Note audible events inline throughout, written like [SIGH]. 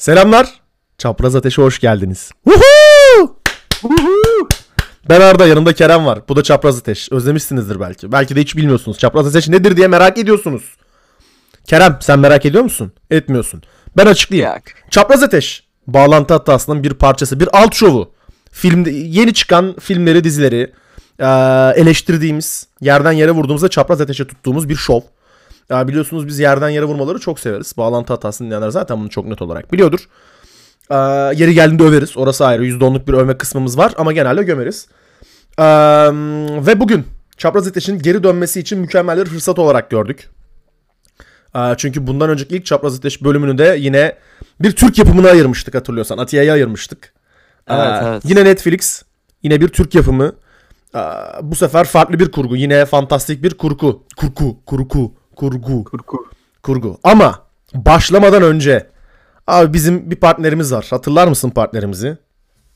Selamlar. Çapraz Ateş'e hoş geldiniz. Woohoo! Ben Arda yanımda Kerem var. Bu da Çapraz Ateş. Özlemişsinizdir belki. Belki de hiç bilmiyorsunuz. Çapraz Ateş nedir diye merak ediyorsunuz. Kerem sen merak ediyor musun? Etmiyorsun. Ben açıklayayım. Yok. Çapraz Ateş. Bağlantı hatasının bir parçası. Bir alt şovu. Filmde, yeni çıkan filmleri, dizileri eleştirdiğimiz, yerden yere vurduğumuzda çapraz ateşe tuttuğumuz bir şov. Ya biliyorsunuz biz yerden yere vurmaları çok severiz. Bağlantı hatasını dinleyenler zaten bunu çok net olarak biliyordur. Ee, yeri geldiğinde överiz. Orası ayrı. %10'luk bir övme kısmımız var ama genelde gömeriz. Ee, ve bugün Çapraz Ateş'in geri dönmesi için mükemmel bir fırsat olarak gördük. Ee, çünkü bundan önceki ilk Çapraz Ateş bölümünü de yine bir Türk yapımına ayırmıştık hatırlıyorsan. Atiye'ye ayırmıştık. Ee, Evet, evet. Yine Netflix. Yine bir Türk yapımı. Ee, bu sefer farklı bir kurgu. Yine fantastik bir kurgu. Kurgu. Kurgu. Kurgu. Kurgu. Ama başlamadan önce abi bizim bir partnerimiz var. Hatırlar mısın partnerimizi?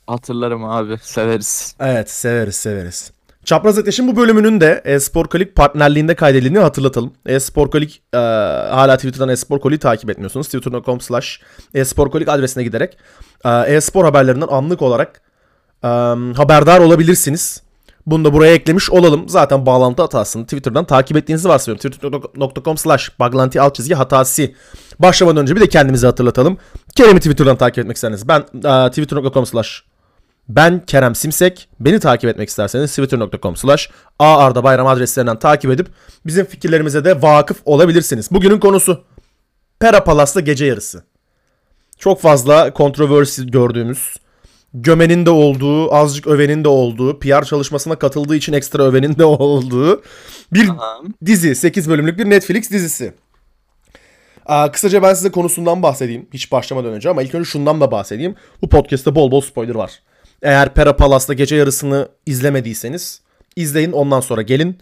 Hatırlarım abi severiz. Evet severiz severiz. Çapraz Ateş'in bu bölümünün de Espor Kolik partnerliğinde kaydedildiğini hatırlatalım. Espor Kolik e, hala Twitter'dan Espor Kolik'i takip etmiyorsunuz. Twitter.com slash Espor Kolik adresine giderek e, e-spor haberlerinden anlık olarak e, haberdar olabilirsiniz. Bunu da buraya eklemiş olalım. Zaten bağlantı hatasını Twitter'dan takip ettiğinizi varsayıyorum. Twitter.com slash baglanti alt çizgi hatası. Başlamadan önce bir de kendimizi hatırlatalım. Kerem'i Twitter'dan takip etmek isterseniz ben e, twitter.com slash ben Kerem Simsek. Beni takip etmek isterseniz twitter.com slash Bayram adreslerinden takip edip bizim fikirlerimize de vakıf olabilirsiniz. Bugünün konusu Pera Palas'ta gece yarısı. Çok fazla kontroversi gördüğümüz, gömenin de olduğu, azıcık övenin de olduğu, PR çalışmasına katıldığı için ekstra övenin de [LAUGHS] olduğu bir dizi. 8 bölümlük bir Netflix dizisi. Aa, kısaca ben size konusundan bahsedeyim. Hiç başlamadan önce ama ilk önce şundan da bahsedeyim. Bu podcast'te bol bol spoiler var. Eğer Pera Palas'ta gece yarısını izlemediyseniz izleyin ondan sonra gelin.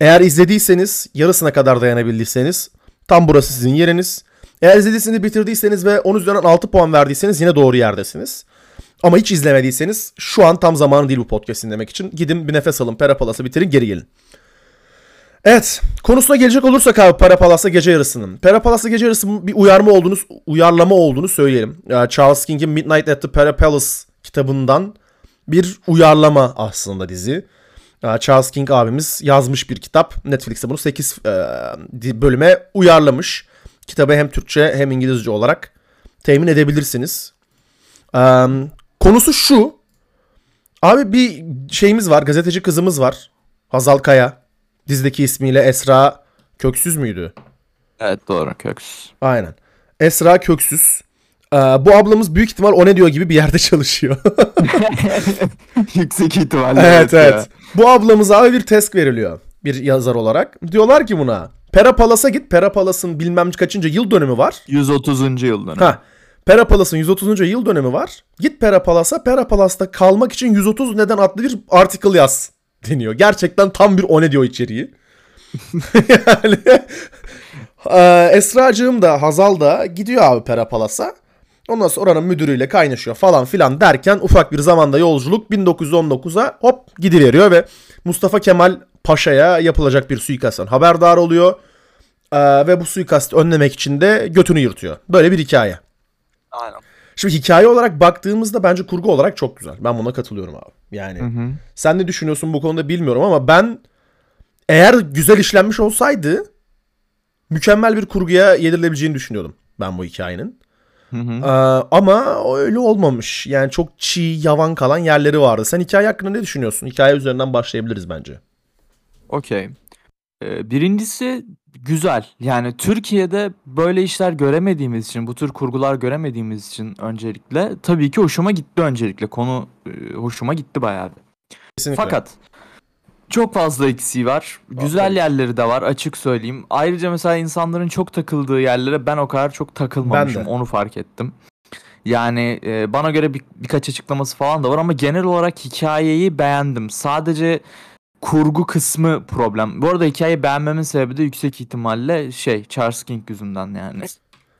Eğer izlediyseniz yarısına kadar dayanabildiyseniz tam burası sizin yeriniz. Eğer izlediyseniz bitirdiyseniz ve 10 üzerinden 6 puan verdiyseniz yine doğru yerdesiniz. Ama hiç izlemediyseniz şu an tam zamanı değil bu podcast dinlemek için. Gidin bir nefes alın Pera Palas'ı bitirin geri gelin. Evet konusuna gelecek olursak abi Pera Palas'ta gece yarısının. Pera Palas'ta gece yarısı bir uyarma olduğunu, uyarlama olduğunu söyleyelim. Ee, Charles King'in Midnight at the Pera Palace kitabından bir uyarlama aslında dizi. Charles King abimiz yazmış bir kitap. Netflix'te bunu 8 bölüme uyarlamış. Kitabı hem Türkçe hem İngilizce olarak temin edebilirsiniz. Konusu şu. Abi bir şeyimiz var. Gazeteci kızımız var. Hazal Kaya. Dizideki ismiyle Esra Köksüz müydü? Evet doğru köks. Aynen. Esra Köksüz. Ee, bu ablamız büyük ihtimal o ne diyor gibi bir yerde [LAUGHS] çalışıyor. [LAUGHS] Yüksek ihtimalle. evet ya. evet. Bu ablamıza abi bir test veriliyor. Bir yazar olarak. Diyorlar ki buna. Pera Palas'a git. Pera Palas'ın bilmem kaçıncı yıl dönümü var. 130. yıl dönümü. Ha. Pera Palas'ın 130. yıl dönümü var. Git Pera Palas'a. Pera Palas'ta kalmak için 130 neden adlı bir article yaz deniyor. Gerçekten tam bir o ne diyor içeriği. [LAUGHS] yani Ee, Esra'cığım da Hazal da gidiyor abi Pera Palas'a. Ondan sonra oranın müdürüyle kaynaşıyor falan filan derken ufak bir zamanda yolculuk 1919'a hop gidiveriyor ve Mustafa Kemal Paşa'ya yapılacak bir suikasttan haberdar oluyor. Ee, ve bu suikastı önlemek için de götünü yırtıyor. Böyle bir hikaye. Aynen. Şimdi hikaye olarak baktığımızda bence kurgu olarak çok güzel. Ben buna katılıyorum abi. Yani Hı hı. sen ne düşünüyorsun bu konuda bilmiyorum ama ben eğer güzel işlenmiş olsaydı mükemmel bir kurguya yedirilebileceğini düşünüyordum ben bu hikayenin. Hı hı. Ee, ama öyle olmamış. Yani çok çiğ, yavan kalan yerleri vardı. Sen hikaye hakkında ne düşünüyorsun? Hikaye üzerinden başlayabiliriz bence. Okey. Ee, birincisi güzel. Yani Türkiye'de böyle işler göremediğimiz için, bu tür kurgular göremediğimiz için öncelikle tabii ki hoşuma gitti öncelikle. Konu e, hoşuma gitti bayağı bir. Kesinlikle. Fakat çok fazla eksiği var. Güzel Aferin. yerleri de var açık söyleyeyim. Ayrıca mesela insanların çok takıldığı yerlere ben o kadar çok takılmamışım. Onu fark ettim. Yani e, bana göre bir, birkaç açıklaması falan da var ama genel olarak hikayeyi beğendim. Sadece kurgu kısmı problem. Bu arada hikayeyi beğenmemin sebebi de yüksek ihtimalle şey Charles King yüzünden yani.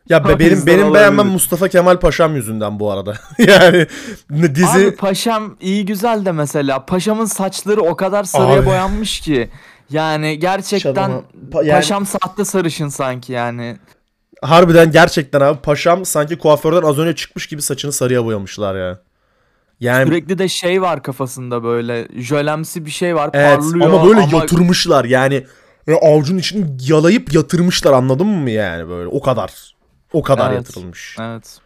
Ya be, benim benim beğenmem. Mustafa Kemal Paşam yüzünden bu arada. [LAUGHS] yani dizi Abi paşam iyi güzel de mesela paşamın saçları o kadar sarıya Abi. boyanmış ki. Yani gerçekten Şadama- Pa- yani- paşam sahte sarışın sanki yani. harbiden gerçekten abi paşam sanki kuaförden az önce çıkmış gibi saçını sarıya boyamışlar ya. Yani Sürekli de şey var kafasında böyle jölemsi bir şey var evet parlıyor ama böyle yatırmışlar yani. Böyle avucun içini yalayıp yatırmışlar anladın mı yani böyle o kadar. O kadar Evet. yatırılmış. Evet.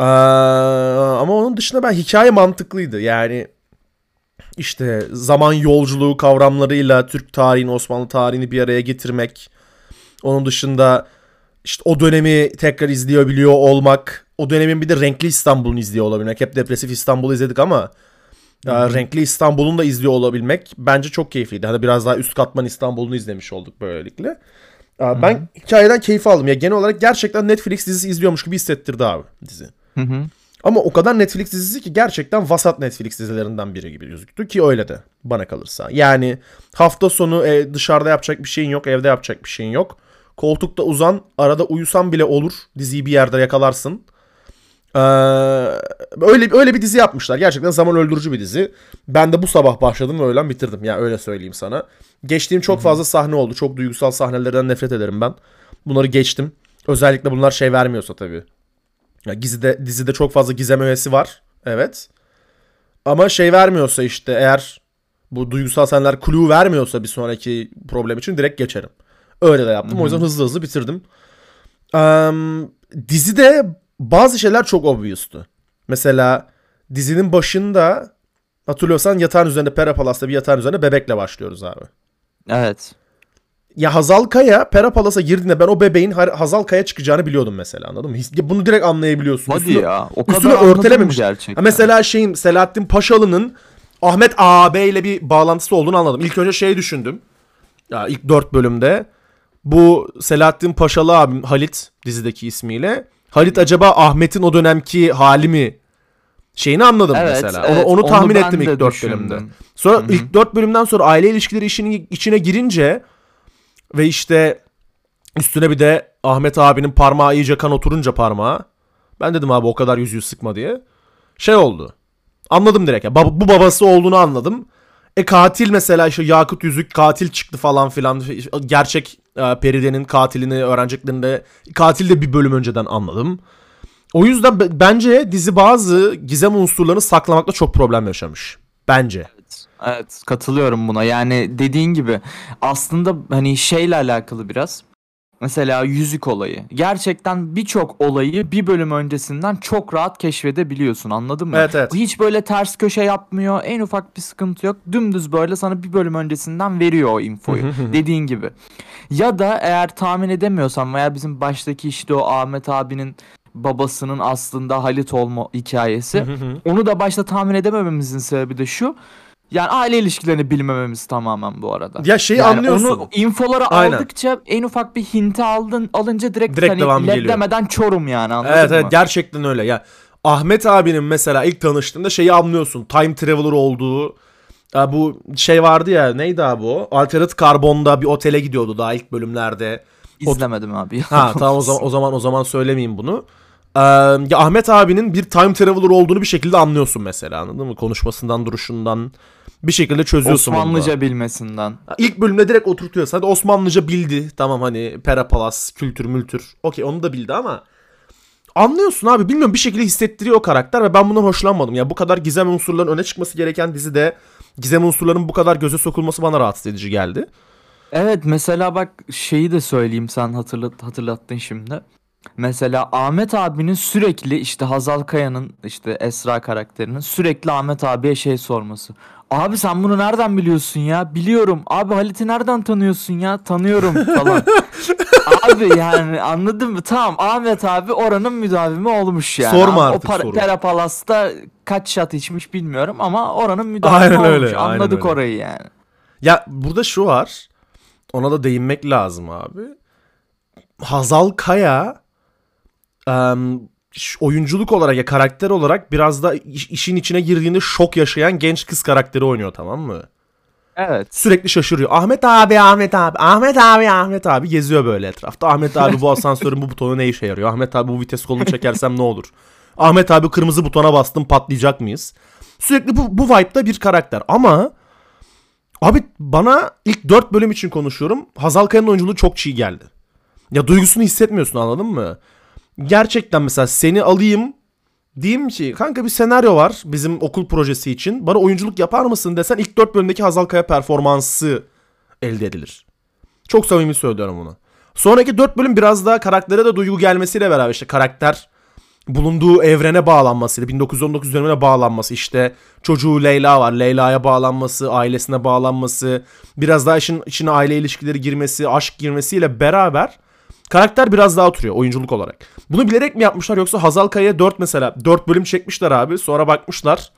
Ee, ama onun dışında ben hikaye mantıklıydı. Yani işte zaman yolculuğu kavramlarıyla Türk tarihini, Osmanlı tarihini bir araya getirmek. Onun dışında işte o dönemi tekrar izleyebiliyor olmak. O dönemin bir de renkli İstanbul'unu izliyor olabilmek. Hep depresif İstanbul'u izledik ama e, renkli İstanbul'un da izliyor olabilmek bence çok keyifliydi. Hani biraz daha üst katman İstanbul'unu izlemiş olduk böylelikle. E, Ben hikayeden keyif aldım. Ya genel olarak gerçekten Netflix dizisi izliyormuş gibi hissettirdi abi dizi. Hı hı. Ama o kadar Netflix dizisi ki gerçekten vasat Netflix dizilerinden biri gibi gözüktü ki öyle de bana kalırsa. Yani hafta sonu e, dışarıda yapacak bir şeyin yok, evde yapacak bir şeyin yok. Koltukta uzan, arada uyusan bile olur. Diziyi bir yerde yakalarsın. Ee, öyle öyle bir dizi yapmışlar. Gerçekten zaman öldürücü bir dizi. Ben de bu sabah başladım ve öğlen bitirdim. Ya öyle söyleyeyim sana. Geçtiğim çok fazla sahne oldu. Çok duygusal sahnelerden nefret ederim ben. Bunları geçtim. Özellikle bunlar şey vermiyorsa tabii. Ya dizide, dizide çok fazla gizem öğesi var. Evet. Ama şey vermiyorsa işte eğer bu duygusal sahneler clue vermiyorsa bir sonraki problem için direkt geçerim. Öyle de yaptım. O yüzden hızlı hızlı bitirdim. Em, dizide bazı şeyler çok obvious'tu. Mesela dizinin başında hatırlıyorsan yatağın üzerinde Pera Palas'ta bir yatağın üzerinde bebekle başlıyoruz abi. Evet. Ya Hazal Kaya Pera Palas'a girdiğinde ben o bebeğin Hazal Kaya çıkacağını biliyordum mesela anladın mı? Bunu direkt anlayabiliyorsun. Hadi Üstüne- ya. O kadar mı örtelememiş. gerçekten. Ha mesela şeyin Selahattin Paşalı'nın Ahmet AB ile bir bağlantısı olduğunu anladım. İlk önce şey düşündüm. Ya ilk dört bölümde bu Selahattin Paşalı abim Halit dizideki ismiyle. Halit acaba Ahmet'in o dönemki hali mi? Şeyini anladım Evet, mesela. evet, onu, onu onu tahmin ben ettim ilk dört düşündüm. bölümde. Sonra Hı hı. ilk dört bölümden sonra aile ilişkileri işinin içine girince ve işte üstüne bir de Ahmet abinin parmağı iyice kan oturunca parmağa. Ben dedim abi o kadar yüzüğü sıkma diye. Şey oldu. Anladım direkt. ya. Bab- bu babası olduğunu anladım. E katil mesela işte Yakut Yüzük katil çıktı falan filan. Gerçek e, Peride'nin katilini öğreneceklerinde katil de bir bölüm önceden anladım. O yüzden be- bence dizi bazı gizem unsurlarını saklamakta çok problem yaşamış. Bence. Evet katılıyorum buna. Yani dediğin gibi aslında hani şeyle alakalı biraz. Mesela yüzük olayı. Gerçekten birçok olayı bir bölüm öncesinden çok rahat keşfedebiliyorsun anladın mı? Evet, evet. Hiç böyle ters köşe yapmıyor. En ufak bir sıkıntı yok. Dümdüz böyle sana bir bölüm öncesinden veriyor o infoyu. [LAUGHS] dediğin gibi. Ya da eğer tahmin edemiyorsan veya bizim baştaki işte o Ahmet abinin babasının aslında Halit olma hikayesi. [LAUGHS] Onu da başta tahmin edemememizin sebebi de şu. Yani aile ilişkilerini bilmememiz tamamen bu arada. Ya şeyi yani anlıyorsun. Onu infoları Aynen. aldıkça en ufak bir hinti aldın alınca direkt, Direkt hani devam geliyor. demeden çorum yani anladın Evet mı? evet gerçekten öyle. Ya Ahmet abinin mesela ilk tanıştığında şeyi anlıyorsun. Time traveler olduğu. Ya bu şey vardı ya neydi abi o? Altered Carbon'da bir otele gidiyordu daha ilk bölümlerde. İzlemedim abi. Ha tamam o zaman o zaman o zaman söylemeyeyim bunu. Ee, ya Ahmet abinin bir time traveler olduğunu bir şekilde anlıyorsun mesela anladın mı? Konuşmasından, duruşundan bir şekilde çözüyorsun. Osmanlıca bilmesinden. İlk bölümde direkt oturtuyorsun. Hadi Osmanlıca bildi. Tamam hani Pera Palas, kültür mültür. Okey onu da bildi ama anlıyorsun abi. Bilmiyorum bir şekilde hissettiriyor o karakter ve ben bundan hoşlanmadım. Ya bu kadar gizem unsurların öne çıkması gereken dizide gizem unsurların bu kadar göze sokulması bana rahatsız edici geldi. Evet mesela bak şeyi de söyleyeyim sen hatırlat hatırlattın şimdi. Mesela Ahmet abinin sürekli işte Hazal Kaya'nın işte Esra karakterinin sürekli Ahmet abiye şey sorması. Abi sen bunu nereden biliyorsun ya? Biliyorum. Abi Halit'i nereden tanıyorsun ya? Tanıyorum falan. [LAUGHS] abi yani anladın mı? Tamam Ahmet abi oranın müdavimi olmuş yani. Sorma o artık para, soru. Pera Palas'ta kaç şat içmiş bilmiyorum ama oranın müdavimi Aynen olmuş. öyle, aynen Anladık öyle. orayı yani. Ya burada şu var. Ona da değinmek lazım abi. Hazal Kaya ş- oyunculuk olarak ya karakter olarak biraz da iş- işin içine girdiğinde şok yaşayan genç kız karakteri oynuyor tamam mı? Evet. Sürekli şaşırıyor. Ahmet abi, Ahmet abi, Ahmet abi, Ahmet abi geziyor böyle etrafta. Ahmet abi bu asansörün bu butonu ne işe yarıyor? Ahmet abi bu vites kolunu çekersem ne olur? Ahmet abi kırmızı butona bastım patlayacak mıyız? Sürekli bu, bu vibe'da bir karakter ama abi bana ilk 4 bölüm için konuşuyorum. Hazal Kaya'nın oyunculuğu çok çiğ geldi. Ya duygusunu hissetmiyorsun anladın mı? Gerçekten mesela seni alayım diyeyim ki kanka bir senaryo var bizim okul projesi için. Bana oyunculuk yapar mısın desen ilk 4 bölümdeki Hazal Kaya performansı elde edilir. Çok samimi söylüyorum bunu. Sonraki 4 bölüm biraz daha karaktere de duygu gelmesiyle beraber işte karakter bulunduğu evrene bağlanması, 1919 dönemine bağlanması, işte çocuğu Leyla var, Leyla'ya bağlanması, ailesine bağlanması, biraz daha işin içine aile ilişkileri girmesi, aşk girmesiyle beraber karakter biraz daha oturuyor oyunculuk olarak. Bunu bilerek mi yapmışlar yoksa Hazal Kaya'ya 4 mesela 4 bölüm çekmişler abi. Sonra bakmışlar.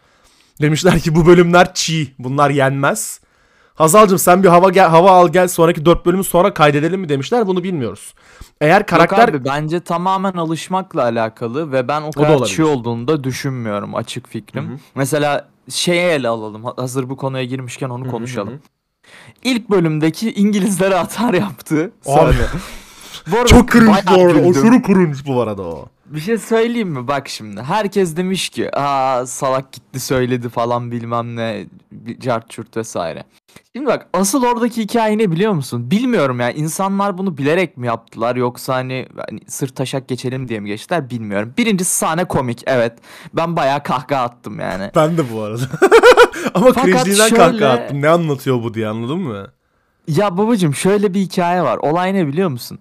Demişler ki bu bölümler çiğ. Bunlar yenmez. Hazal'cığım sen bir hava gel, hava al gel sonraki 4 bölümü sonra kaydedelim mi demişler bunu bilmiyoruz. Eğer karakter Yok abi bence tamamen alışmakla alakalı ve ben o da kadar olabilir. çiğ olduğunu da düşünmüyorum açık fikrim. Mesela şeye ele alalım. Hazır bu konuya girmişken onu konuşalım. İlk bölümdeki İngilizlere atar yaptı. Abi. Bu arada çok cringe bu arada. güldüm. Aşırı cringe bu arada o. Bir şey söyleyeyim mi? Bak şimdi. Herkes demiş ki aa salak gitti söyledi falan bilmem ne cart çürt vesaire. Şimdi bak asıl oradaki hikaye ne biliyor musun? Bilmiyorum ya. İnsanlar bunu bilerek mi yaptılar yoksa hani, hani sırt taşak geçelim diye mi geçtiler bilmiyorum. Birincisi sahne komik evet. Ben bayağı kahkaha attım yani. Ben de bu arada. [LAUGHS] Ama Fakat cringe'liğinden şöyle- kahkaha attım. Ne anlatıyor bu diye anladın mı? Ya babacım şöyle bir hikaye var. Olay ne biliyor musun?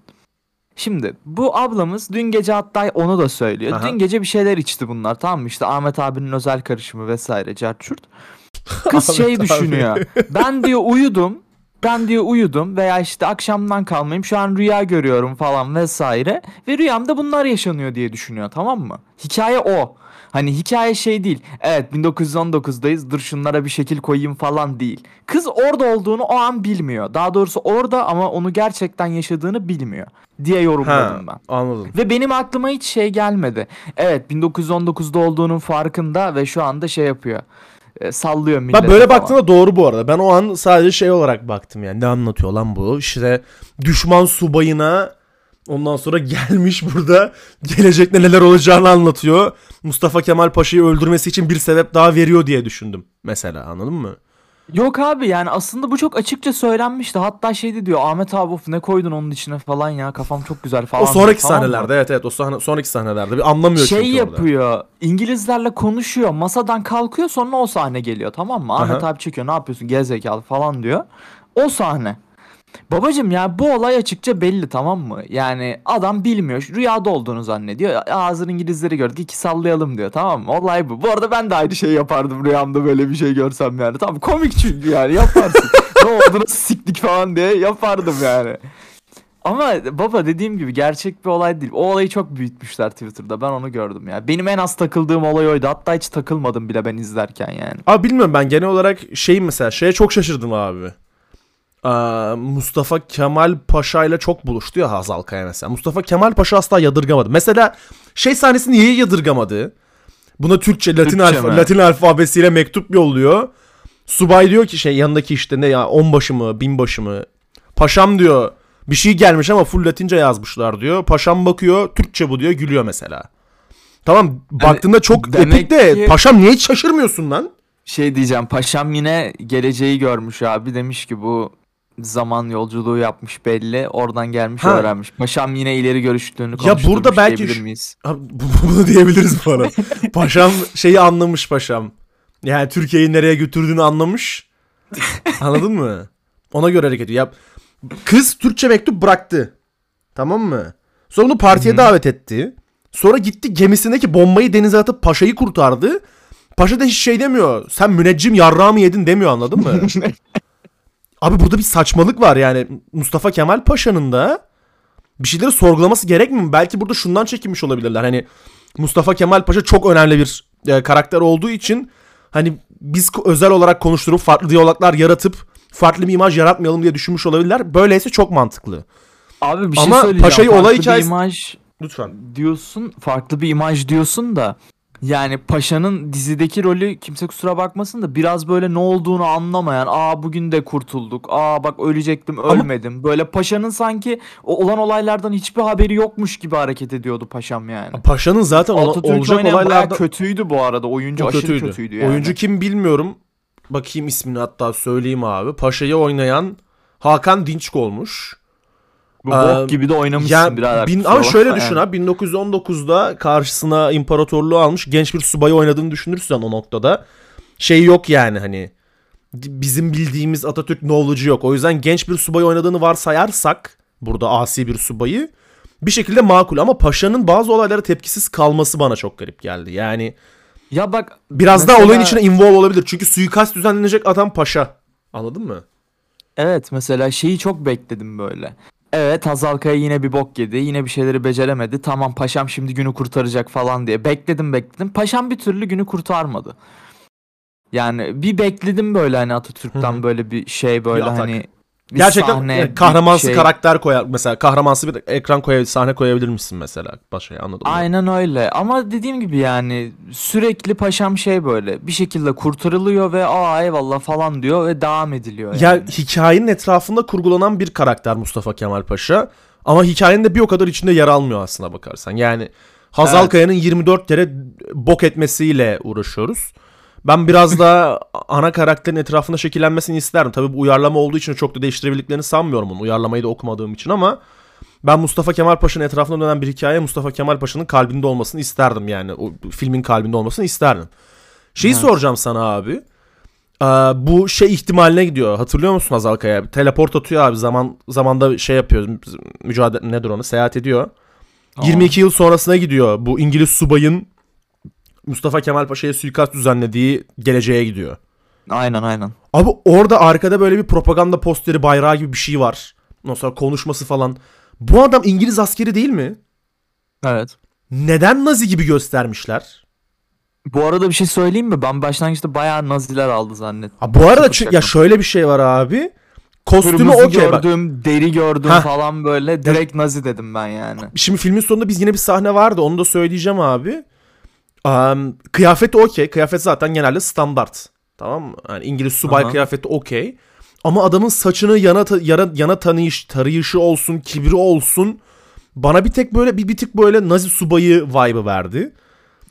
Şimdi bu ablamız dün gece hatta onu da söylüyor. Aha. Dün gece bir şeyler içti bunlar tamam mı? İşte Ahmet abinin özel karışımı vesaire carçurt. [LAUGHS] Kız şey düşünüyor. Ben diyor uyudum. Ben diyor uyudum veya işte akşamdan kalmayayım şu an rüya görüyorum falan vesaire. Ve rüyamda bunlar yaşanıyor diye düşünüyor tamam mı? Hikaye o. Hani hikaye şey değil. Evet 1919'dayız dur şunlara bir şekil koyayım falan değil. Kız orada olduğunu o an bilmiyor. Daha doğrusu orada ama onu gerçekten yaşadığını bilmiyor diye Ha, yorumladım ben. anladım. Ve benim aklıma hiç şey gelmedi. Evet 1919'da olduğunun farkında ve şu anda şey yapıyor. E, sallıyor millete Ben böyle falan. baktığımda doğru bu arada. Ben o an sadece şey olarak baktım yani. Ne anlatıyor lan bu? İşte düşman subayına ondan sonra gelmiş burada gelecekte neler olacağını anlatıyor. Mustafa Kemal Paşa'yı öldürmesi için bir sebep daha veriyor diye düşündüm. Mesela anladın mı? Yok abi yani aslında bu çok açıkça söylenmişti. Hatta şeydi diyor Ahmet abi of ne koydun onun içine falan ya kafam çok güzel falan. o sonraki diyor, tamam sahnelerde evet evet o sahne, sonraki sahnelerde bir anlamıyor Şey çünkü orada. yapıyor. İngilizlerle konuşuyor. Masadan kalkıyor sonra o sahne geliyor tamam mı? Ahmet Aha. abi çekiyor ne yapıyorsun gerizekalı falan diyor. O sahne. Babacım ya bu olay açıkça belli tamam mı? Yani adam bilmiyor. Rüyada olduğunu zannediyor. Ağzın İngilizleri gördük iki sallayalım diyor tamam mı? Olay bu. Bu arada ben de aynı şeyi yapardım rüyamda böyle bir şey görsem yani. Tamam komik çünkü yani yaparsın. [LAUGHS] ne oldu nasıl siktik falan diye yapardım yani. Ama baba dediğim gibi gerçek bir olay değil. O olayı çok büyütmüşler Twitter'da. Ben onu gördüm ya. Benim en az takıldığım olay oydu. Hatta hiç takılmadım bile ben izlerken yani. Abi bilmiyorum ben genel olarak şeyim mesela şeye çok şaşırdım abi. Aa, Mustafa Kemal Paşa ile çok buluştu ya Hazal Kaya mesela. Mustafa Kemal Paşa asla yadırgamadı. Mesela şey sahnesini niye yadırgamadı? Buna Türkçe, Latin, Türkçe alfa, mi? Latin alfabesiyle mektup yolluyor. Subay diyor ki şey yanındaki işte ne ya onbaşı mı binbaşı mı? Paşam diyor bir şey gelmiş ama full Latince yazmışlar diyor. Paşam bakıyor Türkçe bu diyor gülüyor mesela. Tamam baktığında çok epik de ki- paşam niye hiç şaşırmıyorsun lan? Şey diyeceğim. Paşam yine geleceği görmüş abi. Demiş ki bu zaman yolculuğu yapmış belli. Oradan gelmiş Ha. öğrenmiş. Paşam yine ileri görüştüğünü Ya burada belki diyebilir şu- miyiz? Bunu diyebiliriz bana. [LAUGHS] paşam şeyi anlamış paşam. Yani Türkiye'yi nereye götürdüğünü anlamış. Anladın mı? Ona göre hareket ediyor. Ya, kız Türkçe mektup bıraktı. Tamam mı? Sonra bunu partiye Hı. davet etti. Sonra gitti gemisindeki bombayı denize atıp paşayı kurtardı. Paşa da hiç şey demiyor. Sen müneccim yarrağı mı yedin demiyor anladın mı? [LAUGHS] Abi burada bir saçmalık var yani. Mustafa Kemal Paşa'nın da bir şeyleri sorgulaması gerekmiyor mu? Belki burada şundan çekinmiş olabilirler. Hani Mustafa Kemal Paşa çok önemli bir e, karakter olduğu için hani biz özel olarak konuşturup farklı diyaloglar yaratıp farklı bir imaj yaratmayalım diye düşünmüş olabilirler. Böyleyse çok mantıklı. Abi bir şey Ama söyleyeceğim. Paşa'yı olay hikayesi- imaj Lütfen. diyorsun. Farklı bir imaj diyorsun da yani Paşa'nın dizideki rolü kimse kusura bakmasın da biraz böyle ne olduğunu anlamayan aa bugün de kurtulduk aa bak ölecektim ölmedim böyle Paşa'nın sanki olan olaylardan hiçbir haberi yokmuş gibi hareket ediyordu Paşam yani. Paşa'nın zaten ola- olacak olaylarda kötüydü bu arada oyuncu O aşırı kötüydü. kötüydü, yani. Oyuncu kim bilmiyorum. Bakayım ismini hatta söyleyeyim abi. Paşa'yı oynayan Hakan Dinçk olmuş. Bu bok gibi de oynamışsın Ya birader. bin- ama şöyle düşün ha 1919'da karşısına imparatorluğu almış genç bir subayı oynadığını düşünürsen o noktada şey yok yani hani bizim bildiğimiz Atatürk knowledge'ı yok. O yüzden genç bir subayı oynadığını varsayarsak burada asi bir subayı bir şekilde makul ama paşanın bazı olaylara tepkisiz kalması bana çok garip geldi. Yani Ya bak biraz mesela- daha olayın içine involve olabilir. Çünkü suikast düzenlenecek adam paşa. Anladın mı? Evet mesela şeyi çok bekledim böyle. Evet Hazal Kaya yine bir bok yedi. Yine bir şeyleri beceremedi. Tamam paşam şimdi günü kurtaracak falan diye. Bekledim bekledim. Paşam bir türlü günü kurtarmadı. Yani bir bekledim böyle hani Atatürk'ten böyle bir şey böyle Bir atak. hani bir Gerçekten sahne, kahramansı şey. karakter koyar. Mesela kahramansı bir ekran koyabilir, sahne koyabilir misin mesela paşaya anladın mı? Aynen öyle ama dediğim gibi yani sürekli paşam şey böyle bir şekilde kurtarılıyor ve aa eyvallah falan diyor ve devam ediliyor yani. Ya hikayenin etrafında kurgulanan bir karakter Mustafa Kemal Paşa. Ama hikayenin de bir o kadar içinde yer almıyor aslına bakarsan. Yani Hazal Evet. Kaya'nın 24 kere bok etmesiyle uğraşıyoruz. Ben biraz daha ana karakterin etrafında şekillenmesini isterdim. Tabii bu uyarlama olduğu için çok da değiştirebildiklerini sanmıyorum bunu. Uyarlamayı da okumadığım için ama ben Mustafa Kemal Paşa'nın etrafında dönen bir hikaye Mustafa Kemal Paşa'nın kalbinde olmasını isterdim yani. O filmin kalbinde olmasını isterdim. Şeyi Evet. soracağım sana abi. Ee, bu şey ihtimaline gidiyor. Hatırlıyor musun Hazal Kaya? Teleport atıyor abi. Zaman zamanda şey yapıyor. Mücadele nedir onu? Seyahat ediyor. Aa. 22 yıl sonrasına gidiyor. Bu İngiliz subayın Mustafa Kemal Paşa'ya suikast düzenlediği geleceğe gidiyor. Aynen aynen. Abi orada arkada böyle bir propaganda posteri bayrağı gibi bir şey var. Ondan sonra konuşması falan. Bu adam İngiliz askeri değil mi? Evet. Neden Nazi gibi göstermişler? Bu arada bir şey söyleyeyim mi? Ben başlangıçta bayağı naziler aldı zannettim. Ha, bu arada şaka. ya şöyle bir şey var abi. Kostümü Kırmızı okey bak. gördüm, deri gördüm Hah. falan böyle direkt nazi dedim ben yani. Şimdi filmin sonunda biz yine bir sahne vardı. Onu da söyleyeceğim abi. Um, kıyafeti okey. Kıyafet zaten genelde standart. Tamam mı? Yani İngiliz subay Aha. kıyafeti okey. Ama adamın saçını yana yana, yana tanıyış, tarayışı olsun, kibri olsun. Bana bir tek böyle bir, bir tık böyle Nazi subayı vibe'ı verdi.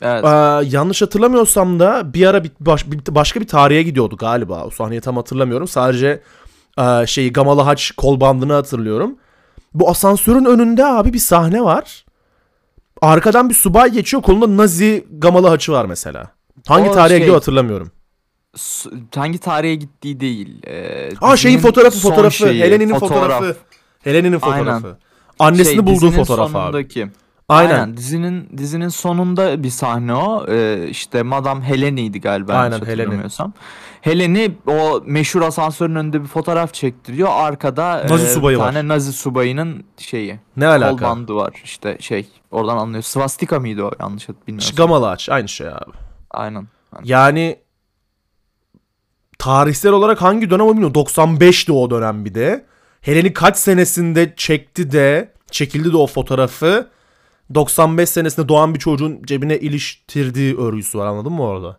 Evet. Ee, yanlış hatırlamıyorsam da bir ara bir, baş- bir- başka bir tarihe gidiyordu galiba. O sahneyi tam hatırlamıyorum. Sadece e, şeyi Gamalı Haç kol bandını hatırlıyorum. Bu asansörün önünde abi bir sahne var. Arkadan bir subay geçiyor. Kolunda Nazi Gamalı Haçı var mesela. Hangi O tarihe şey- gidiyor hatırlamıyorum. S- hangi tarihe gittiği değil. Ee, Aa şeyin dizinin fotoğrafı son fotoğrafı. şeyi, Helen'in fotoğraf. fotoğrafı. Helen'in Aynen. fotoğrafı. Annesini Şey, bulduğu dizinin fotoğraf abi. sonundaki. Aynen. Aynen. Dizinin dizinin sonunda bir sahne o. Ee, işte Madame Helen'iydi galiba. Aynen, yanlış Helen'i. o meşhur asansörün önünde bir fotoğraf çektiriyor. Arkada Nazi e, subayı var. tane Nazi subayının şeyi. Ne Kol alaka? bandı var. İşte şey oradan anlıyor. Swastika mıydı o yanlış bilmiyorum. Gamalı Haç. Aynı şey abi. Aynen. Yani tarihsel olarak hangi dönem o bilmiyorum. 95'ti o dönem bir de. Helen'i kaç senesinde çekti de çekildi de o fotoğrafı. 95 senesinde doğan bir çocuğun cebine iliştirdiği örgüsü var anladın mı orada?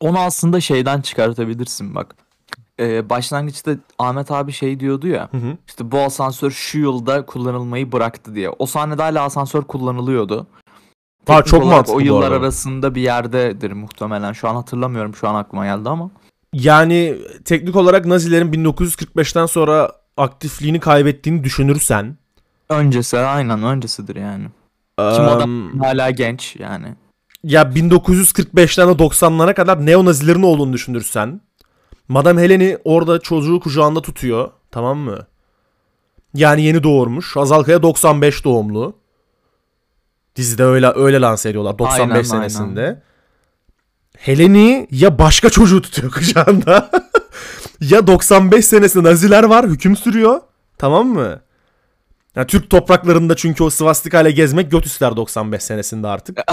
Onu aslında şeyden çıkartabilirsin bak. Ee, başlangıçta Ahmet abi şey diyordu ya. Hı hı. İşte bu asansör şu yılda kullanılmayı bıraktı diye. O sahnede hala asansör kullanılıyordu. Ha, çok mantıklı O yıllar arasında bir yerdedir muhtemelen. Şu an hatırlamıyorum. Şu an aklıma geldi ama. Yani teknik olarak Nazilerin 1945'ten sonra aktifliğini kaybettiğini düşünürsen Öncesi aynen öncesidir yani. Kim eee, adam hala genç yani. ya 1945'ten de 90'lara kadar neonazilerin olduğunu düşünürsen Madame Helen'i orada çocuğu kucağında tutuyor. Tamam mı? Yani yeni doğurmuş. Hazal Kaya 95 doğumlu. Dizide öyle öyle lanse ediyorlar 95 Aynen, senesinde. Helen'i ya başka çocuğu tutuyor [LAUGHS] kucağında ya 95 senesinde Naziler var hüküm sürüyor. Tamam mı? Ya Türk topraklarında çünkü o svastika ile gezmek göt ister 95 senesinde artık. [LAUGHS]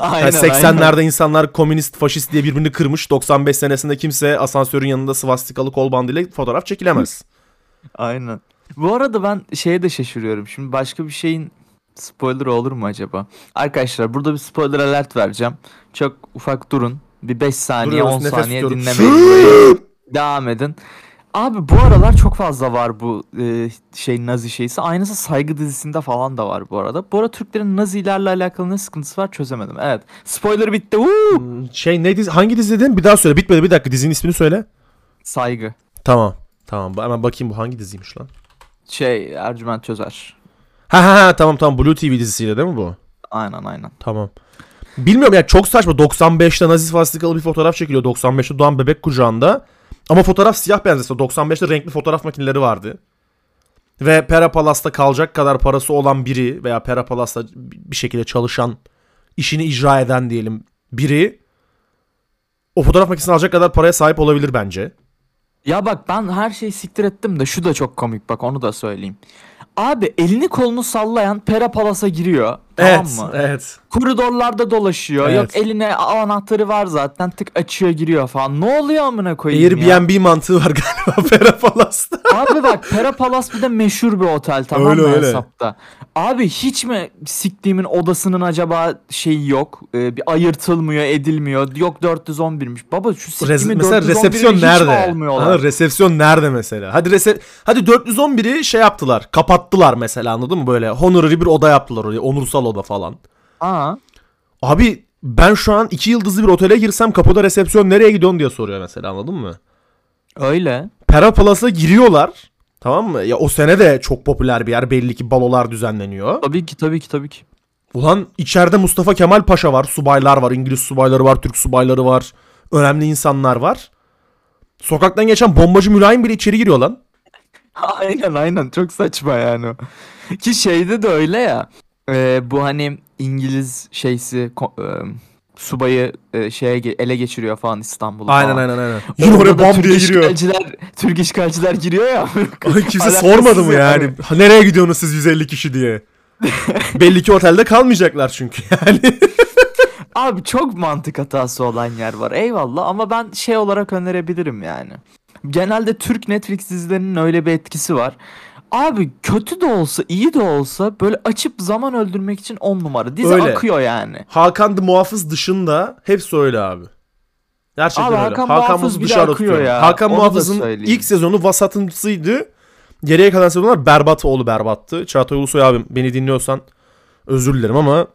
aynen, Yani 80'lerde insanlar komünist, faşist diye birbirini kırmış. 95 senesinde kimse asansörün yanında svastikalı kol bandıyla fotoğraf çekilemez. [LAUGHS] Aynen. Bu arada ben şeye de şaşırıyorum. Şimdi başka bir şeyin spoiler olur mu acaba? Arkadaşlar burada bir spoiler alert vereceğim. Çok ufak durun. Bir 5 saniye Duruyoruz, 10 nefes saniye dinlemeyin. Devam edin. Abi bu aralar çok fazla var bu e, şey Nazi şeysi. Aynısı Saygı dizisinde falan da var bu arada. Bu arada Türklerin Nazilerle alakalı ne sıkıntısı var çözemedim. Evet. Spoiler bitti. Woo! Şey ne dizi, hangi dizi dedin? Bir daha söyle. Bitmedi bir dakika dizinin ismini söyle. Saygı. Tamam. Tamam. Hemen bakayım bu hangi diziymiş lan. Şey Ercüment Çözer. Ha ha ha tamam tamam Blue TV dizisiyle değil mi bu? Aynen aynen. Tamam. Bilmiyorum ya çok saçma. 95'te nazi swastikalı bir fotoğraf çekiliyor. 95'te doğan bebek kucağında. Ama fotoğraf siyah beyaz. 95'te renkli fotoğraf makineleri vardı. Ve Pera Palas'ta kalacak kadar parası olan biri veya Pera Palas'ta bir şekilde çalışan, işini icra eden diyelim biri o fotoğraf makinesini alacak kadar paraya sahip olabilir bence. Ya bak ben her şeyi siktir ettim de şu da çok komik bak onu da söyleyeyim. Abi elini kolunu sallayan Pera Palas'a giriyor. Tamam evet, mı? evet. Koridorlarda dolaşıyor. Evet. Yok eline anahtarı var zaten. Tık açıyor giriyor falan. Ne oluyor amına koyayım ya? Airbnb mantığı var galiba [LAUGHS] Pera Palas'ta. Abi bak Pera Palace bir de meşhur bir otel tamam Öyle, mı öyle. hesapta. Abi hiç mi siktiğimin odasının acaba şeyi yok? Ee, bir ayırtılmıyor, edilmiyor. Yok 411'miş. Baba şu Rez- siktiğimin mesela 411'i resepsiyon hiç nerede? almıyorlar? Ha, resepsiyon nerede mesela? Hadi rese Hadi 411'i şey yaptılar. Kapattılar mesela anladın mı? Böyle honorary bir oda yaptılar oraya. Onursal oda falan. Aa, Abi ben şu an iki yıldızlı bir otele girsem kapıda resepsiyon nereye gidiyorsun diye soruyor mesela anladın mı? öyle. Pera Palas'a giriyorlar. Tamam mı? Ya o sene de çok popüler bir yer. Belli ki balolar düzenleniyor. Tabii ki tabii ki tabii ki. Ulan içeride Mustafa Kemal Paşa var. Subaylar var. İngiliz subayları var. Türk subayları var. Önemli insanlar var. Sokaktan geçen bombacı mülayim bile içeri giriyor lan. [LAUGHS] Aynen aynen çok saçma yani. Ki şeyde de öyle ya. E, bu hani İngiliz şeysi ko- e, subayı e, şeye ge- ele geçiriyor falan İstanbul'u Aynen falan. aynen aynen. Yine oraya bam Türk diye giriyor. işgalciler, Türk işgalciler giriyor ya. [LAUGHS] Ay, kimse Alakasız sormadı mı yani. yani? Ha, Nereye gidiyorsunuz siz 150 kişi diye? [LAUGHS] Belli ki otelde kalmayacaklar çünkü [LAUGHS] yani. Abi çok mantık hatası olan yer var eyvallah ama ben şey olarak önerebilirim yani. Genelde Türk Netflix dizilerinin öyle bir etkisi var. Abi kötü de olsa iyi de olsa böyle açıp zaman öldürmek için on numara. Dizi Öyle. akıyor yani. Hakan the Muhafız dışında hepsi öyle abi. Gerçekten Abi öyle. Hakan Hakan, Muhafız dışarıda akıyor ya. Hakan Onu Muhafız'ın ilk sezonu vasatımsıydı. Geriye kalan sezonlar berbat oğlu berbattı. Çağatay Ulusoy abim beni dinliyorsan özür dilerim ama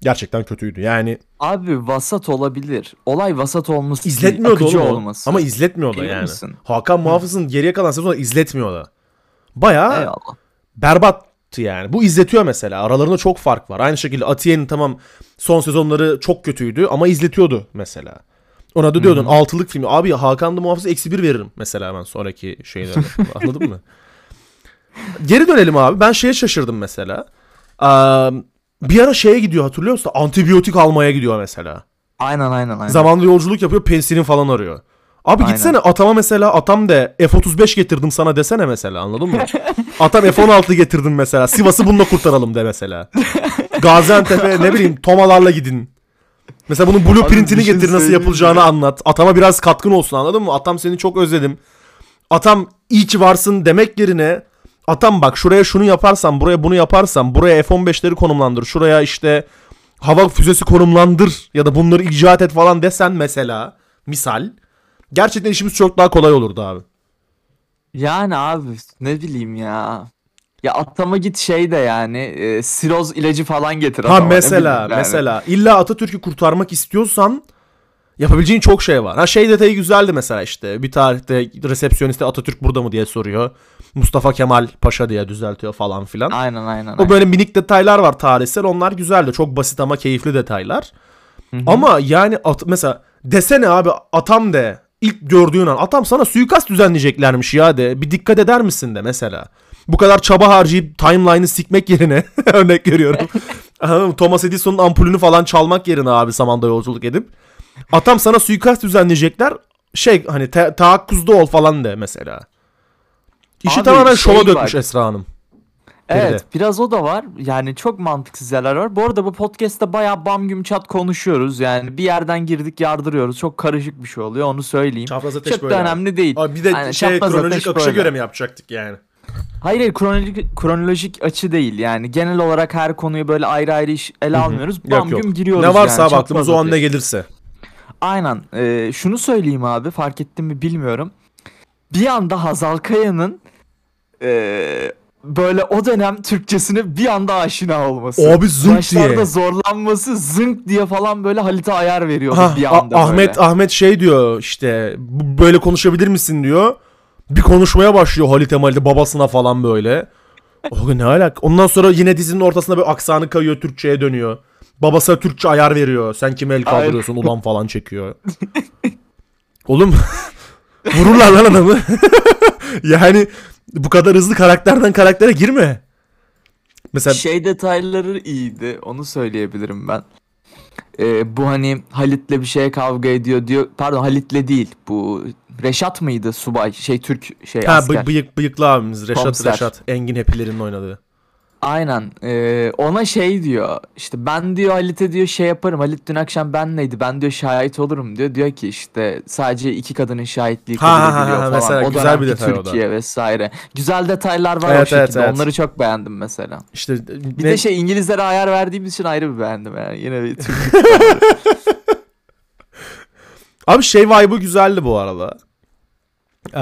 gerçekten kötüydü. Yani Abi vasat olabilir. Olay vasat olması izletmiyordu oğlum. olması. Ama izletmiyor da yani. misin? Hakan Muhafız'ın geriye kalan sezonlar izletmiyor da. Bayağı Eyvallah. berbattı yani. Bu izletiyor mesela. Aralarında çok fark var. Aynı şekilde Atiye'nin tamam son sezonları çok kötüydü ama izletiyordu mesela. Ona da diyordun altılık filmi. Abi Hakan da muhafız eksi bir veririm mesela ben sonraki şeylerde. [LAUGHS] Anladın mı? Geri dönelim abi. Ben şeye şaşırdım mesela. Aa, bir ara şeye gidiyor hatırlıyor musun? Antibiyotik almaya gidiyor mesela. Aynen aynen aynen. Zamanlı yolculuk yapıyor pensilin falan arıyor. Abi Aynen. gitsene atama mesela atam de F-35 getirdim sana desene mesela anladın mı? [LAUGHS] Atam F-16 getirdim mesela. Sivas'ı bununla kurtaralım de mesela. Gaziantep'e ne bileyim tomalarla gidin. Mesela bunun blueprintini şey getir nasıl yapılacağını mi? anlat. Atama biraz katkın olsun anladın mı? Atam seni çok özledim. Atam iyi ki varsın demek yerine atam bak şuraya şunu yaparsan buraya bunu yaparsan buraya F-15'leri konumlandır. Şuraya işte hava füzesi konumlandır ya da bunları icat et falan desen mesela misal gerçekten işimiz çok daha kolay olurdu abi. Yani abi ne bileyim ya. Ya atama git şey de yani e, siroz ilacı falan getir Ha mesela yani. mesela illa Atatürk'ü kurtarmak istiyorsan yapabileceğin çok şey var. Ha şey detayı güzeldi mesela işte bir tarihte resepsiyoniste Atatürk burada mı diye soruyor. Mustafa Kemal Paşa diye düzeltiyor falan filan. Aynen aynen. O böyle minik detaylar var tarihsel onlar güzeldi. Çok basit ama keyifli detaylar. Ama yani at, mesela desene abi atam de ilk gördüğün an atam sana suikast düzenleyeceklermiş ya de bir dikkat eder misin de mesela. Bu kadar çaba harcayıp timeline'ı sikmek yerine [LAUGHS] örnek [LAUGHS] mı? Thomas Edison'un ampulünü falan çalmak yerine abi zamanda yolculuk edip atam sana suikast düzenleyecekler şey hani te- tahakkuzda ol falan de mesela. İşi Abi tamamen şey şova dökmüş var. Esra Hanım. Evet biraz o da var. Yani çok mantıksız yerler var. Bu arada bu podcast'te bayağı bam güm çat konuşuyoruz. Yani bir yerden girdik yardırıyoruz. Çok karışık bir şey oluyor onu söyleyeyim. Çapraz ateş Çok böyle da abi. önemli değil. Abi bir de Aynen, şey çapraz kronolojik ateş akışa böyle. göre mi yapacaktık yani? Hayır hayır kronolojik, kronolojik açı değil yani genel olarak her konuyu böyle ayrı ayrı iş ele almıyoruz. Bam Yok yok. güm giriyoruz Ne varsa yani. abi aklımıza o an ne ateş. gelirse. Aynen Ee, şunu söyleyeyim abi fark ettim mi bilmiyorum. Bir anda Hazal Kaya'nın ee, böyle o dönem Türkçesine bir anda aşina olması. Abi zınk Başlarda diye. zorlanması zınk diye falan böyle Halit'e ayar veriyordu Ha, bir A- anda Ahmet böyle. Ahmet şey diyor işte "Bu- böyle konuşabilir misin diyor. Bir konuşmaya başlıyor Halit Emal'de babasına falan böyle. O ne alak? Ondan sonra yine dizinin ortasında böyle aksanı kayıyor Türkçe'ye dönüyor. Babasına Türkçe ayar veriyor. Sen kime el kaldırıyorsun ulan [LAUGHS] falan çekiyor. Oğlum [LAUGHS] vururlar lan adamı. [LAUGHS] yani bu kadar hızlı karakterden karaktere girme. Mesela Şey detayları iyiydi. Onu söyleyebilirim ben. Ee, bu hani Halit'le bir şeye kavga ediyor diyor. Pardon Halit'le değil. Bu Reşat mıydı subay? Şey Türk şey ha, asker. bı- bıyık, bıyıklı abimiz Reşat Komiser. Reşat. Engin Hepiler'in oynadığı. Aynen. Ee, ona şey diyor. İşte ben diyor Halit'e diyor şey yaparım. Halit dün akşam benleydi. Ben diyor şahit olurum diyor. Diyor ki işte sadece iki kadının şahitliği kabul ha, ha, ediliyor ha, falan. mesela o güzel bir detay o da. Türkiye vesaire. Güzel detaylar var Evet, o evet, şekilde. evet. Onları çok beğendim mesela. İşte Bir ne- de şey İngilizlere ayar verdiğimiz için ayrı bir beğendim yani. Yine bir Türk [LAUGHS] Abi şey vibe'ı güzeldi bu arada. Ee,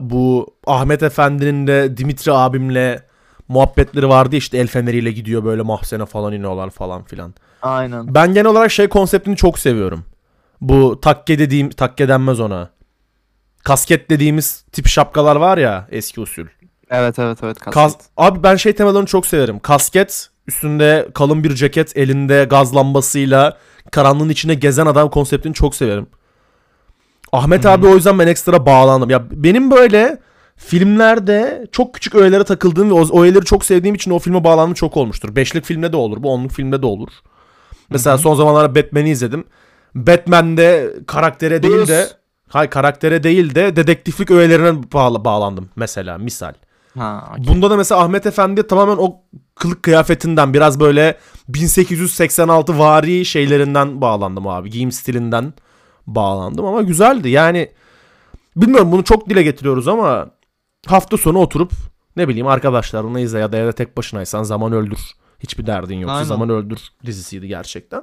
bu Ahmet Efendi'nin de Dimitri abimle muhabbetleri vardı işte el feneriyle gidiyor böyle mahzene falan iniyorlar falan filan. Aynen. Ben genel olarak şey konseptini çok seviyorum. Bu takke dediğim takke denmez ona. Kasket dediğimiz tip şapkalar var ya eski usul. Evet evet evet. Kas- kastet. Abi ben şey temalarını çok severim. Kasket, üstünde kalın bir ceket, elinde gaz lambasıyla karanlığın içine gezen adam konseptini çok severim. Ahmet abi o yüzden ben ekstra bağlandım. Ya benim böyle filmlerde çok küçük öğelere takıldığım ve o öğeleri çok sevdiğim için o filme bağlandığım çok olmuştur. Beşlik filmde de olur, bu onluk filmde de olur. Mesela son zamanlarda Batman'i izledim. Batman'de karaktere değil de hayır karaktere değil de dedektiflik öğelerine bağla- bağlandım mesela misal. Ha, okey. Bunda da mesela Ahmet Efendi tamamen o kılık kıyafetinden biraz böyle 1886 vari şeylerinden bağlandım abi. Giyim stilinden bağlandım ama güzeldi. Yani bilmiyorum bunu çok dile getiriyoruz ama hafta sonu oturup ne bileyim arkadaşlarına izle ya da evde tek başınaysan zaman öldür. Hiçbir derdin yoksa Aynen. zaman öldür dizisiydi gerçekten.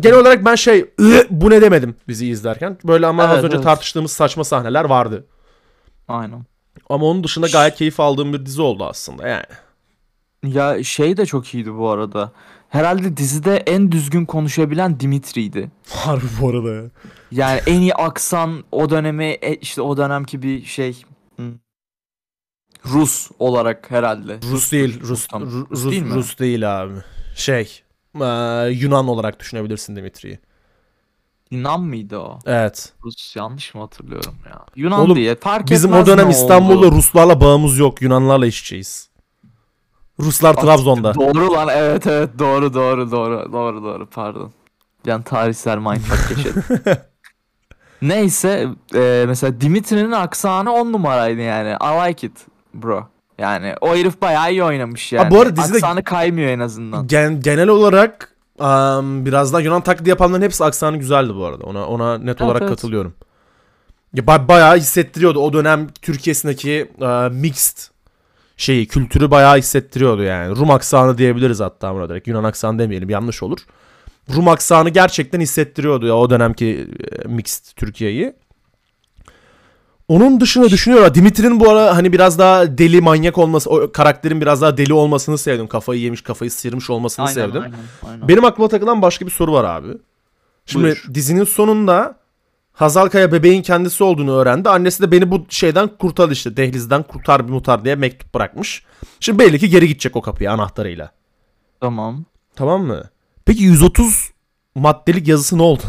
Genel olarak ben şey "Ih, bu ne demedim diziyi izlerken. Böyle ama az Evet, önce evet. tartıştığımız saçma sahneler vardı. Aynen. Ama onun dışında gayet keyif aldığım bir dizi oldu aslında yani. Ya şey de çok iyiydi bu arada. Herhalde dizide en düzgün konuşabilen Dimitri'ydi. Harbi bu arada ya. Yani en iyi aksan o dönemi e, işte o dönemki bir şey hmm, Rus olarak herhalde. Rus değil, Rus. Ru- Rus Rus, değil mi? Rus değil abi. Şey, eee, Yunan olarak düşünebilirsin Dimitri'yi. Yunan mıydı o? Evet. Rus yanlış mı hatırlıyorum ya? Yunan Oğlum, diye fark Bizim o etmez dönem ne İstanbul'da oldu. Ruslarla bağımız yok. Yunanlarla iç içeyiz. Ruslar Trabzon'da. Doğru lan evet evet doğru doğru doğru doğru doğru pardon. Yani tarihsel mindfuck yaşadım. [LAUGHS] Neyse e, mesela Dimitri'nin aksanı on numaraydı yani. I like it bro. Yani o herif bayağı iyi oynamış yani. bu arada dizide- Aksanı kaymıyor en azından. Gen- genel olarak am, biraz daha Yunan taklidi yapanların hepsi aksanı güzeldi bu arada. Ona ona net olarak evet. katılıyorum. Ya ba- bayağı hissettiriyordu o dönem Türkiye'sindeki eee, mixed şeyi, kültürü bayağı hissettiriyordu yani. Rum aksanı diyebiliriz hatta buna direkt. Yunan aksanı demeyelim yanlış olur. Rum aksanı gerçekten hissettiriyordu ya o dönemki e, mixed Türkiye'yi. Onun dışında düşünüyorum. Dimitri'nin bu ara hani biraz daha deli manyak olması, o karakterin biraz daha deli olmasını sevdim. Kafayı yemiş, kafayı sıyırmış olmasını Aynen, sevdim. aynen, aynen. Benim aklıma takılan başka bir soru var abi. Şimdi Buyur. dizinin sonunda Hazal Kaya bebeğin kendisi olduğunu öğrendi. Annesi de beni bu şeyden kurtar işte dehlizden kurtar bir mutar diye mektup bırakmış. Şimdi belli ki geri gidecek o kapıya anahtarıyla. Tamam. Tamam mı? Peki 130 maddelik yazısı ne oldu?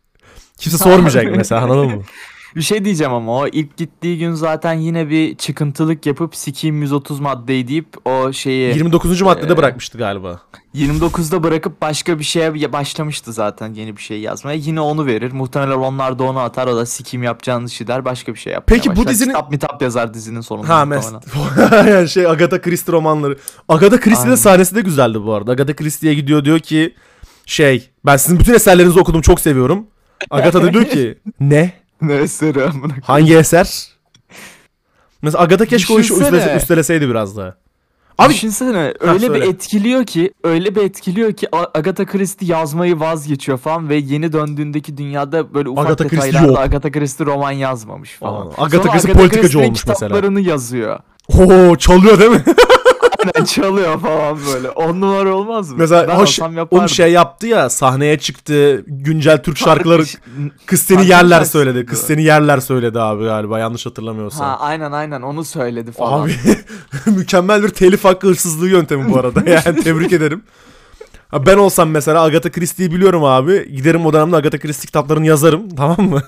[LAUGHS] Kimse sormayacak mesela anladın mı? [LAUGHS] Bir şey diyeceğim ama o ilk gittiği gün zaten yine bir çıkıntılık yapıp sikiyim 130 maddeyi deyip o şeyi 29. maddede Ee, bırakmıştı galiba. 29'da bırakıp başka bir şeye başlamıştı zaten yeni bir şey yazmaya. Yine onu verir. Muhtemelen onlar da onu atar. O da sikim yapacağınız işi der. Başka bir şey yapmaya Peki bu başlar. dizinin- Kitap mitap yazar dizinin sonunda. Ha mes [LAUGHS] yani şey Agatha Christie romanları. Agatha Christie'nin sahnesi de güzeldi bu arada. Agatha Christie'ye gidiyor diyor ki şey ben sizin bütün eserlerinizi okudum çok seviyorum. Agatha da diyor ki [LAUGHS] ne? Ne eseri amına. Hangi eser? Mesela Agatha keşke o işi Düşünsene. üstlese- üsteleseydi biraz daha. Abi Düşünsene öyle söyle. bir etkiliyor ki öyle bir etkiliyor ki A- Agatha Christie yazmayı vazgeçiyor falan ve yeni döndüğündeki dünyada böyle ufak Agatha Christie detaylarda yok. Agatha Christie roman yazmamış falan. Aa, Agatha Christie politikacı olmuş mesela. kitaplarını yazıyor. Oo çalıyor değil mi? [LAUGHS] Aynen çalıyor falan böyle. On numara olmaz mı? Mesela ben olsam yapardım. Onu şey yaptı ya sahneye çıktı güncel Türk [LAUGHS] şarkıları kız seni yerler söyledi. Kız seni yerler söyledi abi galiba yanlış hatırlamıyorsam. Ha aynen aynen onu söyledi falan. Abi [LAUGHS] mükemmel bir telif hakkı hırsızlığı yöntemi bu arada. [LAUGHS] Yani tebrik ederim. Ben olsam mesela Agatha Christie'yi biliyorum abi. Giderim o dönemde Agatha Christie kitaplarını yazarım. [LAUGHS] Tamam mı?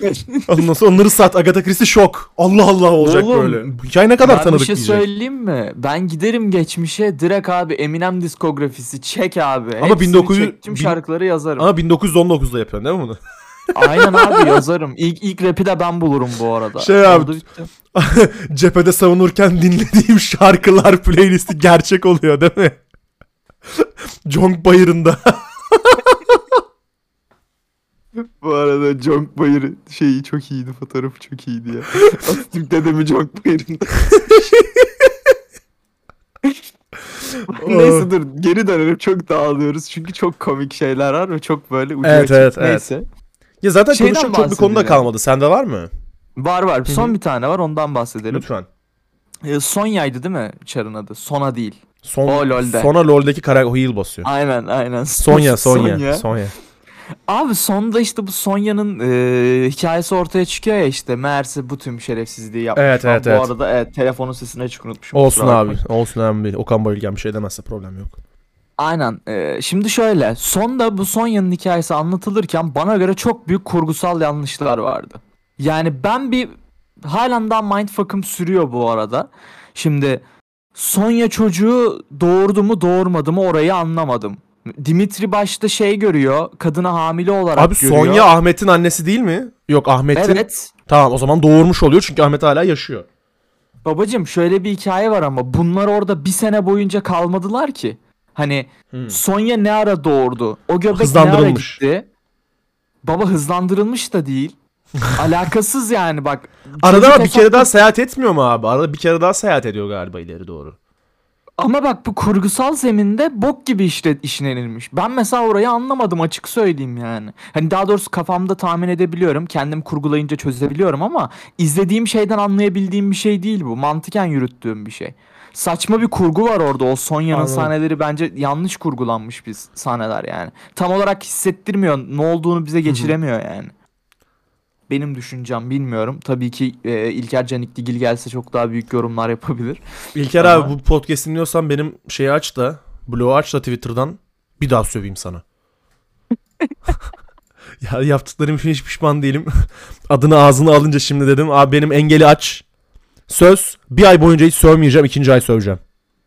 [LAUGHS] Ondan sonra onları sat. Agatha Christie şok. Allah Allah olacak Oğlum, böyle. Bu hikaye ne kadar ben bir tanıdık şey diyecek. söyleyeyim mi? Ben giderim geçmişe direkt abi Eminem diskografisi çek abi. Ama Hepsini 1900 çek, tüm bin- şarkıları yazarım. Ama 1919'da yapıyorsun değil mi bunu? [LAUGHS] Aynen abi yazarım. İlk, ilk rapi de ben bulurum bu arada. Şey abi-. Cephede savunurken dinlediğim şarkılar playlisti gerçek oluyor değil mi? [LAUGHS] Jonk Bayırı'nda. [LAUGHS] Bu arada Jonk Bayır şeyi çok iyiydi. Fotoğrafı çok iyiydi ya. Atatürk dedemi Jonk Bayır'ında. [LAUGHS] Neyse dur geri dönelim çok dağılıyoruz çünkü çok komik şeyler var ve çok böyle ucu Evet, açık. evet, evet. Neyse. Ya zaten Şeyden konuşacak çok bir konu da bahsedeceğim. kalmadı. Sende var mı? Var var son bir tane var ondan bahsedelim. Lütfen. Ee, Sonya'ydı değil mi Çar'ın adı? Sona değil. Son, O LoL'de. Sonra LoL'deki kara heal basıyor. Aynen aynen. [LAUGHS] Sonya, Sonya, Sonya. Abi sonda işte bu Sonya'nın e, hikayesi ortaya çıkıyor ya işte. Meğerse bu tüm şerefsizliği yapmış. Evet, evet, bu evet. arada evet telefonun sesini açık unutmuşum. Olsun abi. bakmayın. Olsun önemli değil. Okan Bayülgen bir şey demezse problem yok. Aynen. Ee, şimdi şöyle. Sonda bu Sonya'nın hikayesi anlatılırken bana göre çok büyük kurgusal yanlışlar vardı. Yani ben bir halen daha mindfuck'ım sürüyor bu arada. Şimdi Sonya çocuğu doğurdu mu doğurmadı mı orayı anlamadım. Dimitri başta şey görüyor. Kadını hamile olarak Abi görüyor. Sonya Ahmet'in annesi değil mi? Yok Ahmet'in. Evet. Tamam o zaman doğurmuş oluyor çünkü Ahmet hala yaşıyor. Babacım şöyle bir hikaye var ama bunlar orada bir sene boyunca kalmadılar ki. Hani Hmm. Sonya ne ara doğurdu? O göbek ne ara gitti? Baba hızlandırılmış da değil. [LAUGHS] Alakasız yani bak. Arada ama bir kere daha seyahat etmiyor mu abi? Arada bir kere daha seyahat ediyor galiba ileri doğru. Ama bak bu kurgusal zeminde bok gibi işte işlenilmiş. Ben mesela orayı anlamadım açık söyleyeyim yani. Hani daha doğrusu kafamda tahmin edebiliyorum. Kendim kurgulayınca çözebiliyorum ama izlediğim şeyden anlayabildiğim bir şey değil bu. Mantıken yürüttüğüm bir şey. Saçma bir kurgu var orada. O Sonya'nın Anladım. sahneleri bence yanlış kurgulanmış bir sahneler yani. Tam olarak hissettirmiyor. Ne olduğunu bize geçiremiyor yani. Benim düşüncem bilmiyorum. Tabii ki e, İlker Canikligil gelse çok daha büyük yorumlar yapabilir. İlker Ama- abi bu podcast dinliyorsan benim şeyi aç da bloğu aç da Twitter'dan bir daha söveyim sana. [LAUGHS] ya yaptıklarım için hiç pişman değilim. [LAUGHS] Adını ağzına alınca şimdi dedim abi benim engeli aç. Söz bir ay boyunca hiç sövmeyeceğim ikinci ay söveceğim.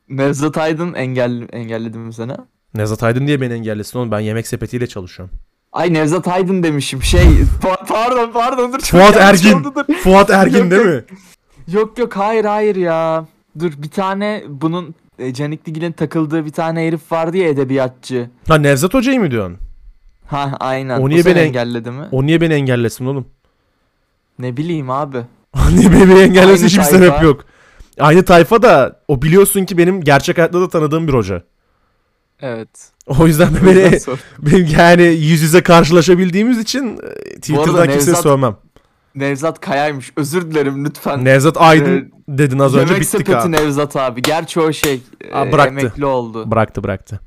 Nevzat Aydın engel, engelledi mi seni? Nevzat Aydın diye beni engellesin oğlum ben yemek sepetiyle çalışıyorum. Ay Nevzat Aydın demişim. Şey [LAUGHS] pa- pardon pardon dur. çok Fuat yanlış Ergin. oldu, dur. Fuat Ergin değil mi? Yok yok hayır hayır ya. Dur bir tane bunun e, Canik Digil'in takıldığı bir tane herif vardı ya edebiyatçı. Ha Nevzat Hoca'yı mı diyorsun? Ha aynen. O niye seni beni- engelledi mi? O niye beni engellesin oğlum? Ne bileyim abi. [LAUGHS] niye beni engellesin Aynı hiçbir tayfa. sebep yok. Aynı tayfa da o biliyorsun ki benim gerçek hayatta da tanıdığım bir hoca. Evet. O yüzden O beni [LAUGHS] benim yani yüz yüze karşılaşabildiğimiz için e, Twitter'dan kimseye Nevzat- sövmem. Nevzat Kaya'ymış. Özür dilerim lütfen. Nevzat Aydın Ee, dedin az önce Yemek bittik sepeti abi. Nevzat abi. Gerçi o şey Aa, e, bıraktı. emekli oldu. Bıraktı bıraktı.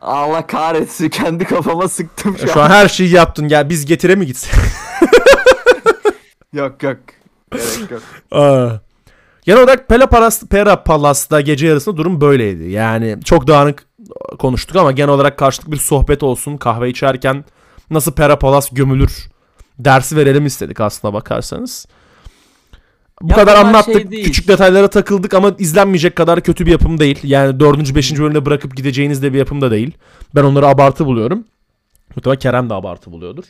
Allah kahretsin kendi kafama sıktım şu, Şu an her şeyi yaptın. Gel biz getire mi gitsek? [LAUGHS] Yok yok. Gerek yok. Aa. Genel olarak Palas, Pera Palas'ta gece yarısında durum böyleydi. Yani çok dağınık konuştuk ama genel olarak karşılıklı bir sohbet olsun. Kahve içerken nasıl Pera Palas gömülür dersi verelim istedik aslına bakarsanız. Bu Ya kadar bunlar anlattık. şey değil. Küçük detaylara takıldık ama izlenmeyecek kadar kötü bir yapım değil. Yani 4. 5. bölümde bırakıp gideceğiniz de bir yapım da değil. Ben onları abartı buluyorum. Muhtemelen Kerem de abartı buluyordur.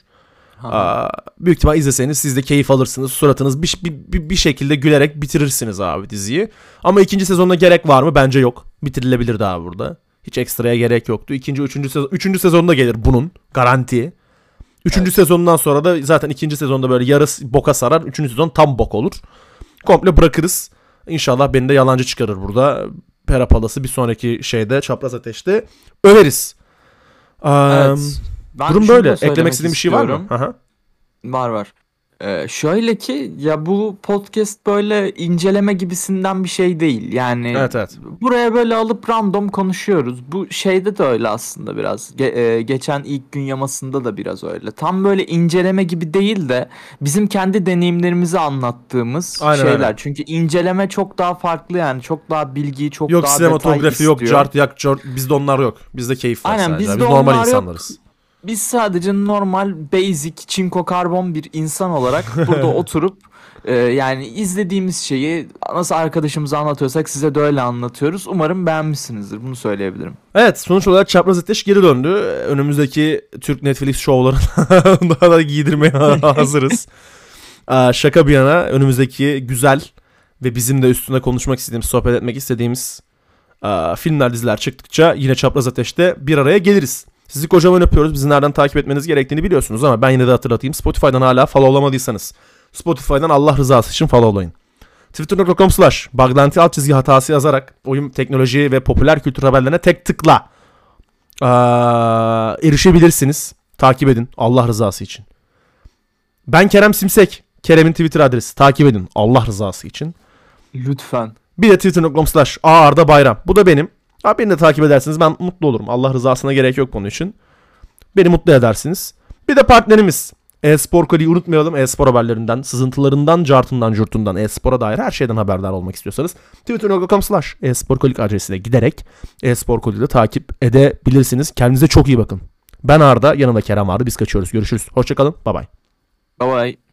Aa, büyük ihtimal izleseniz siz de keyif alırsınız. Suratınız bir, bir, bir şekilde gülerek bitirirsiniz abi diziyi. Ama ikinci sezonda gerek var mı? Bence yok. Bitirilebilir daha burada. Hiç ekstraya gerek yoktu. İkinci, üçüncü sezon, üçüncü sezonda gelir bunun. Garanti. Üçüncü sezondan sonra da zaten ikinci sezonda böyle yarısı boka sarar. Üçüncü sezon tam bok olur. Komple bırakırız. İnşallah beni de yalancı çıkarır burada. Pera Palas'ı bir sonraki şeyde Çapraz Ateş'te överiz. Aa, Evet. Ben durum böyle. Eklemek istediğin bir şey var mı? Aha. Var var. Ee, şöyle ki ya bu podcast böyle inceleme gibisinden bir şey değil. Yani Evet evet. buraya böyle alıp random konuşuyoruz. Bu şeyde de öyle aslında biraz. Ge- e, geçen ilk gün yamasında da biraz öyle. Tam böyle inceleme gibi değil de bizim kendi deneyimlerimizi anlattığımız Aynen şeyler. öyle. Çünkü inceleme çok daha farklı yani. Çok daha bilgi, çok Yok daha sinematografi detay yok, istiyor. cart yak cart. Bizde onlar yok. Bizde keyif var Aynen, sadece. bizde Biz normal onlar yok. Biz sadece normal basic çinko karbon bir insan olarak [LAUGHS] burada oturup e, yani izlediğimiz şeyi nasıl arkadaşımıza anlatıyorsak size de öyle anlatıyoruz. Umarım beğenmişsinizdir. Bunu söyleyebilirim. Evet sonuç olarak Çapraz Ateş geri döndü. Önümüzdeki Türk Netflix şovlarını [LAUGHS] daha da giydirmeye [LAUGHS] hazırız. Aa, şaka bir yana önümüzdeki güzel ve bizim de üstüne konuşmak istediğimiz, sohbet etmek istediğimiz aa, filmler, diziler çıktıkça yine Çapraz Ateş'te bir araya geliriz. Sizi kocaman öpüyoruz. Bizi nereden takip etmeniz gerektiğini biliyorsunuz ama ben yine de hatırlatayım. Spotify'dan hala followlamadıysanız Spotify'dan Allah rızası için followlayın. Twitter.com slash Bagdanti alt çizgi hatası yazarak oyun, teknoloji ve popüler kültür haberlerine tek tıkla aa, erişebilirsiniz. Takip edin Allah rızası için. Ben Kerem Simsek. Kerem'in Twitter adresi. Takip edin Allah rızası için. Lütfen. Bir de twitter.com slash Arda Bayram. Bu da benim. Abi beni de takip edersiniz ben mutlu olurum. Allah rızasına gerek yok bunun için. Beni mutlu edersiniz. Bir de partnerimiz. E-Spor Koli'yi unutmayalım. E-Spor haberlerinden, sızıntılarından, cartından, curtundan, E-Spor'a dair her şeyden haberdar olmak istiyorsanız twitter.com slash e-spor adresine giderek E-Spor Koli'yi takip edebilirsiniz. Kendinize çok iyi bakın. Ben Arda, yanımda Kerem vardı. Biz kaçıyoruz. Görüşürüz. Hoşçakalın. Bay bay. Bye bye.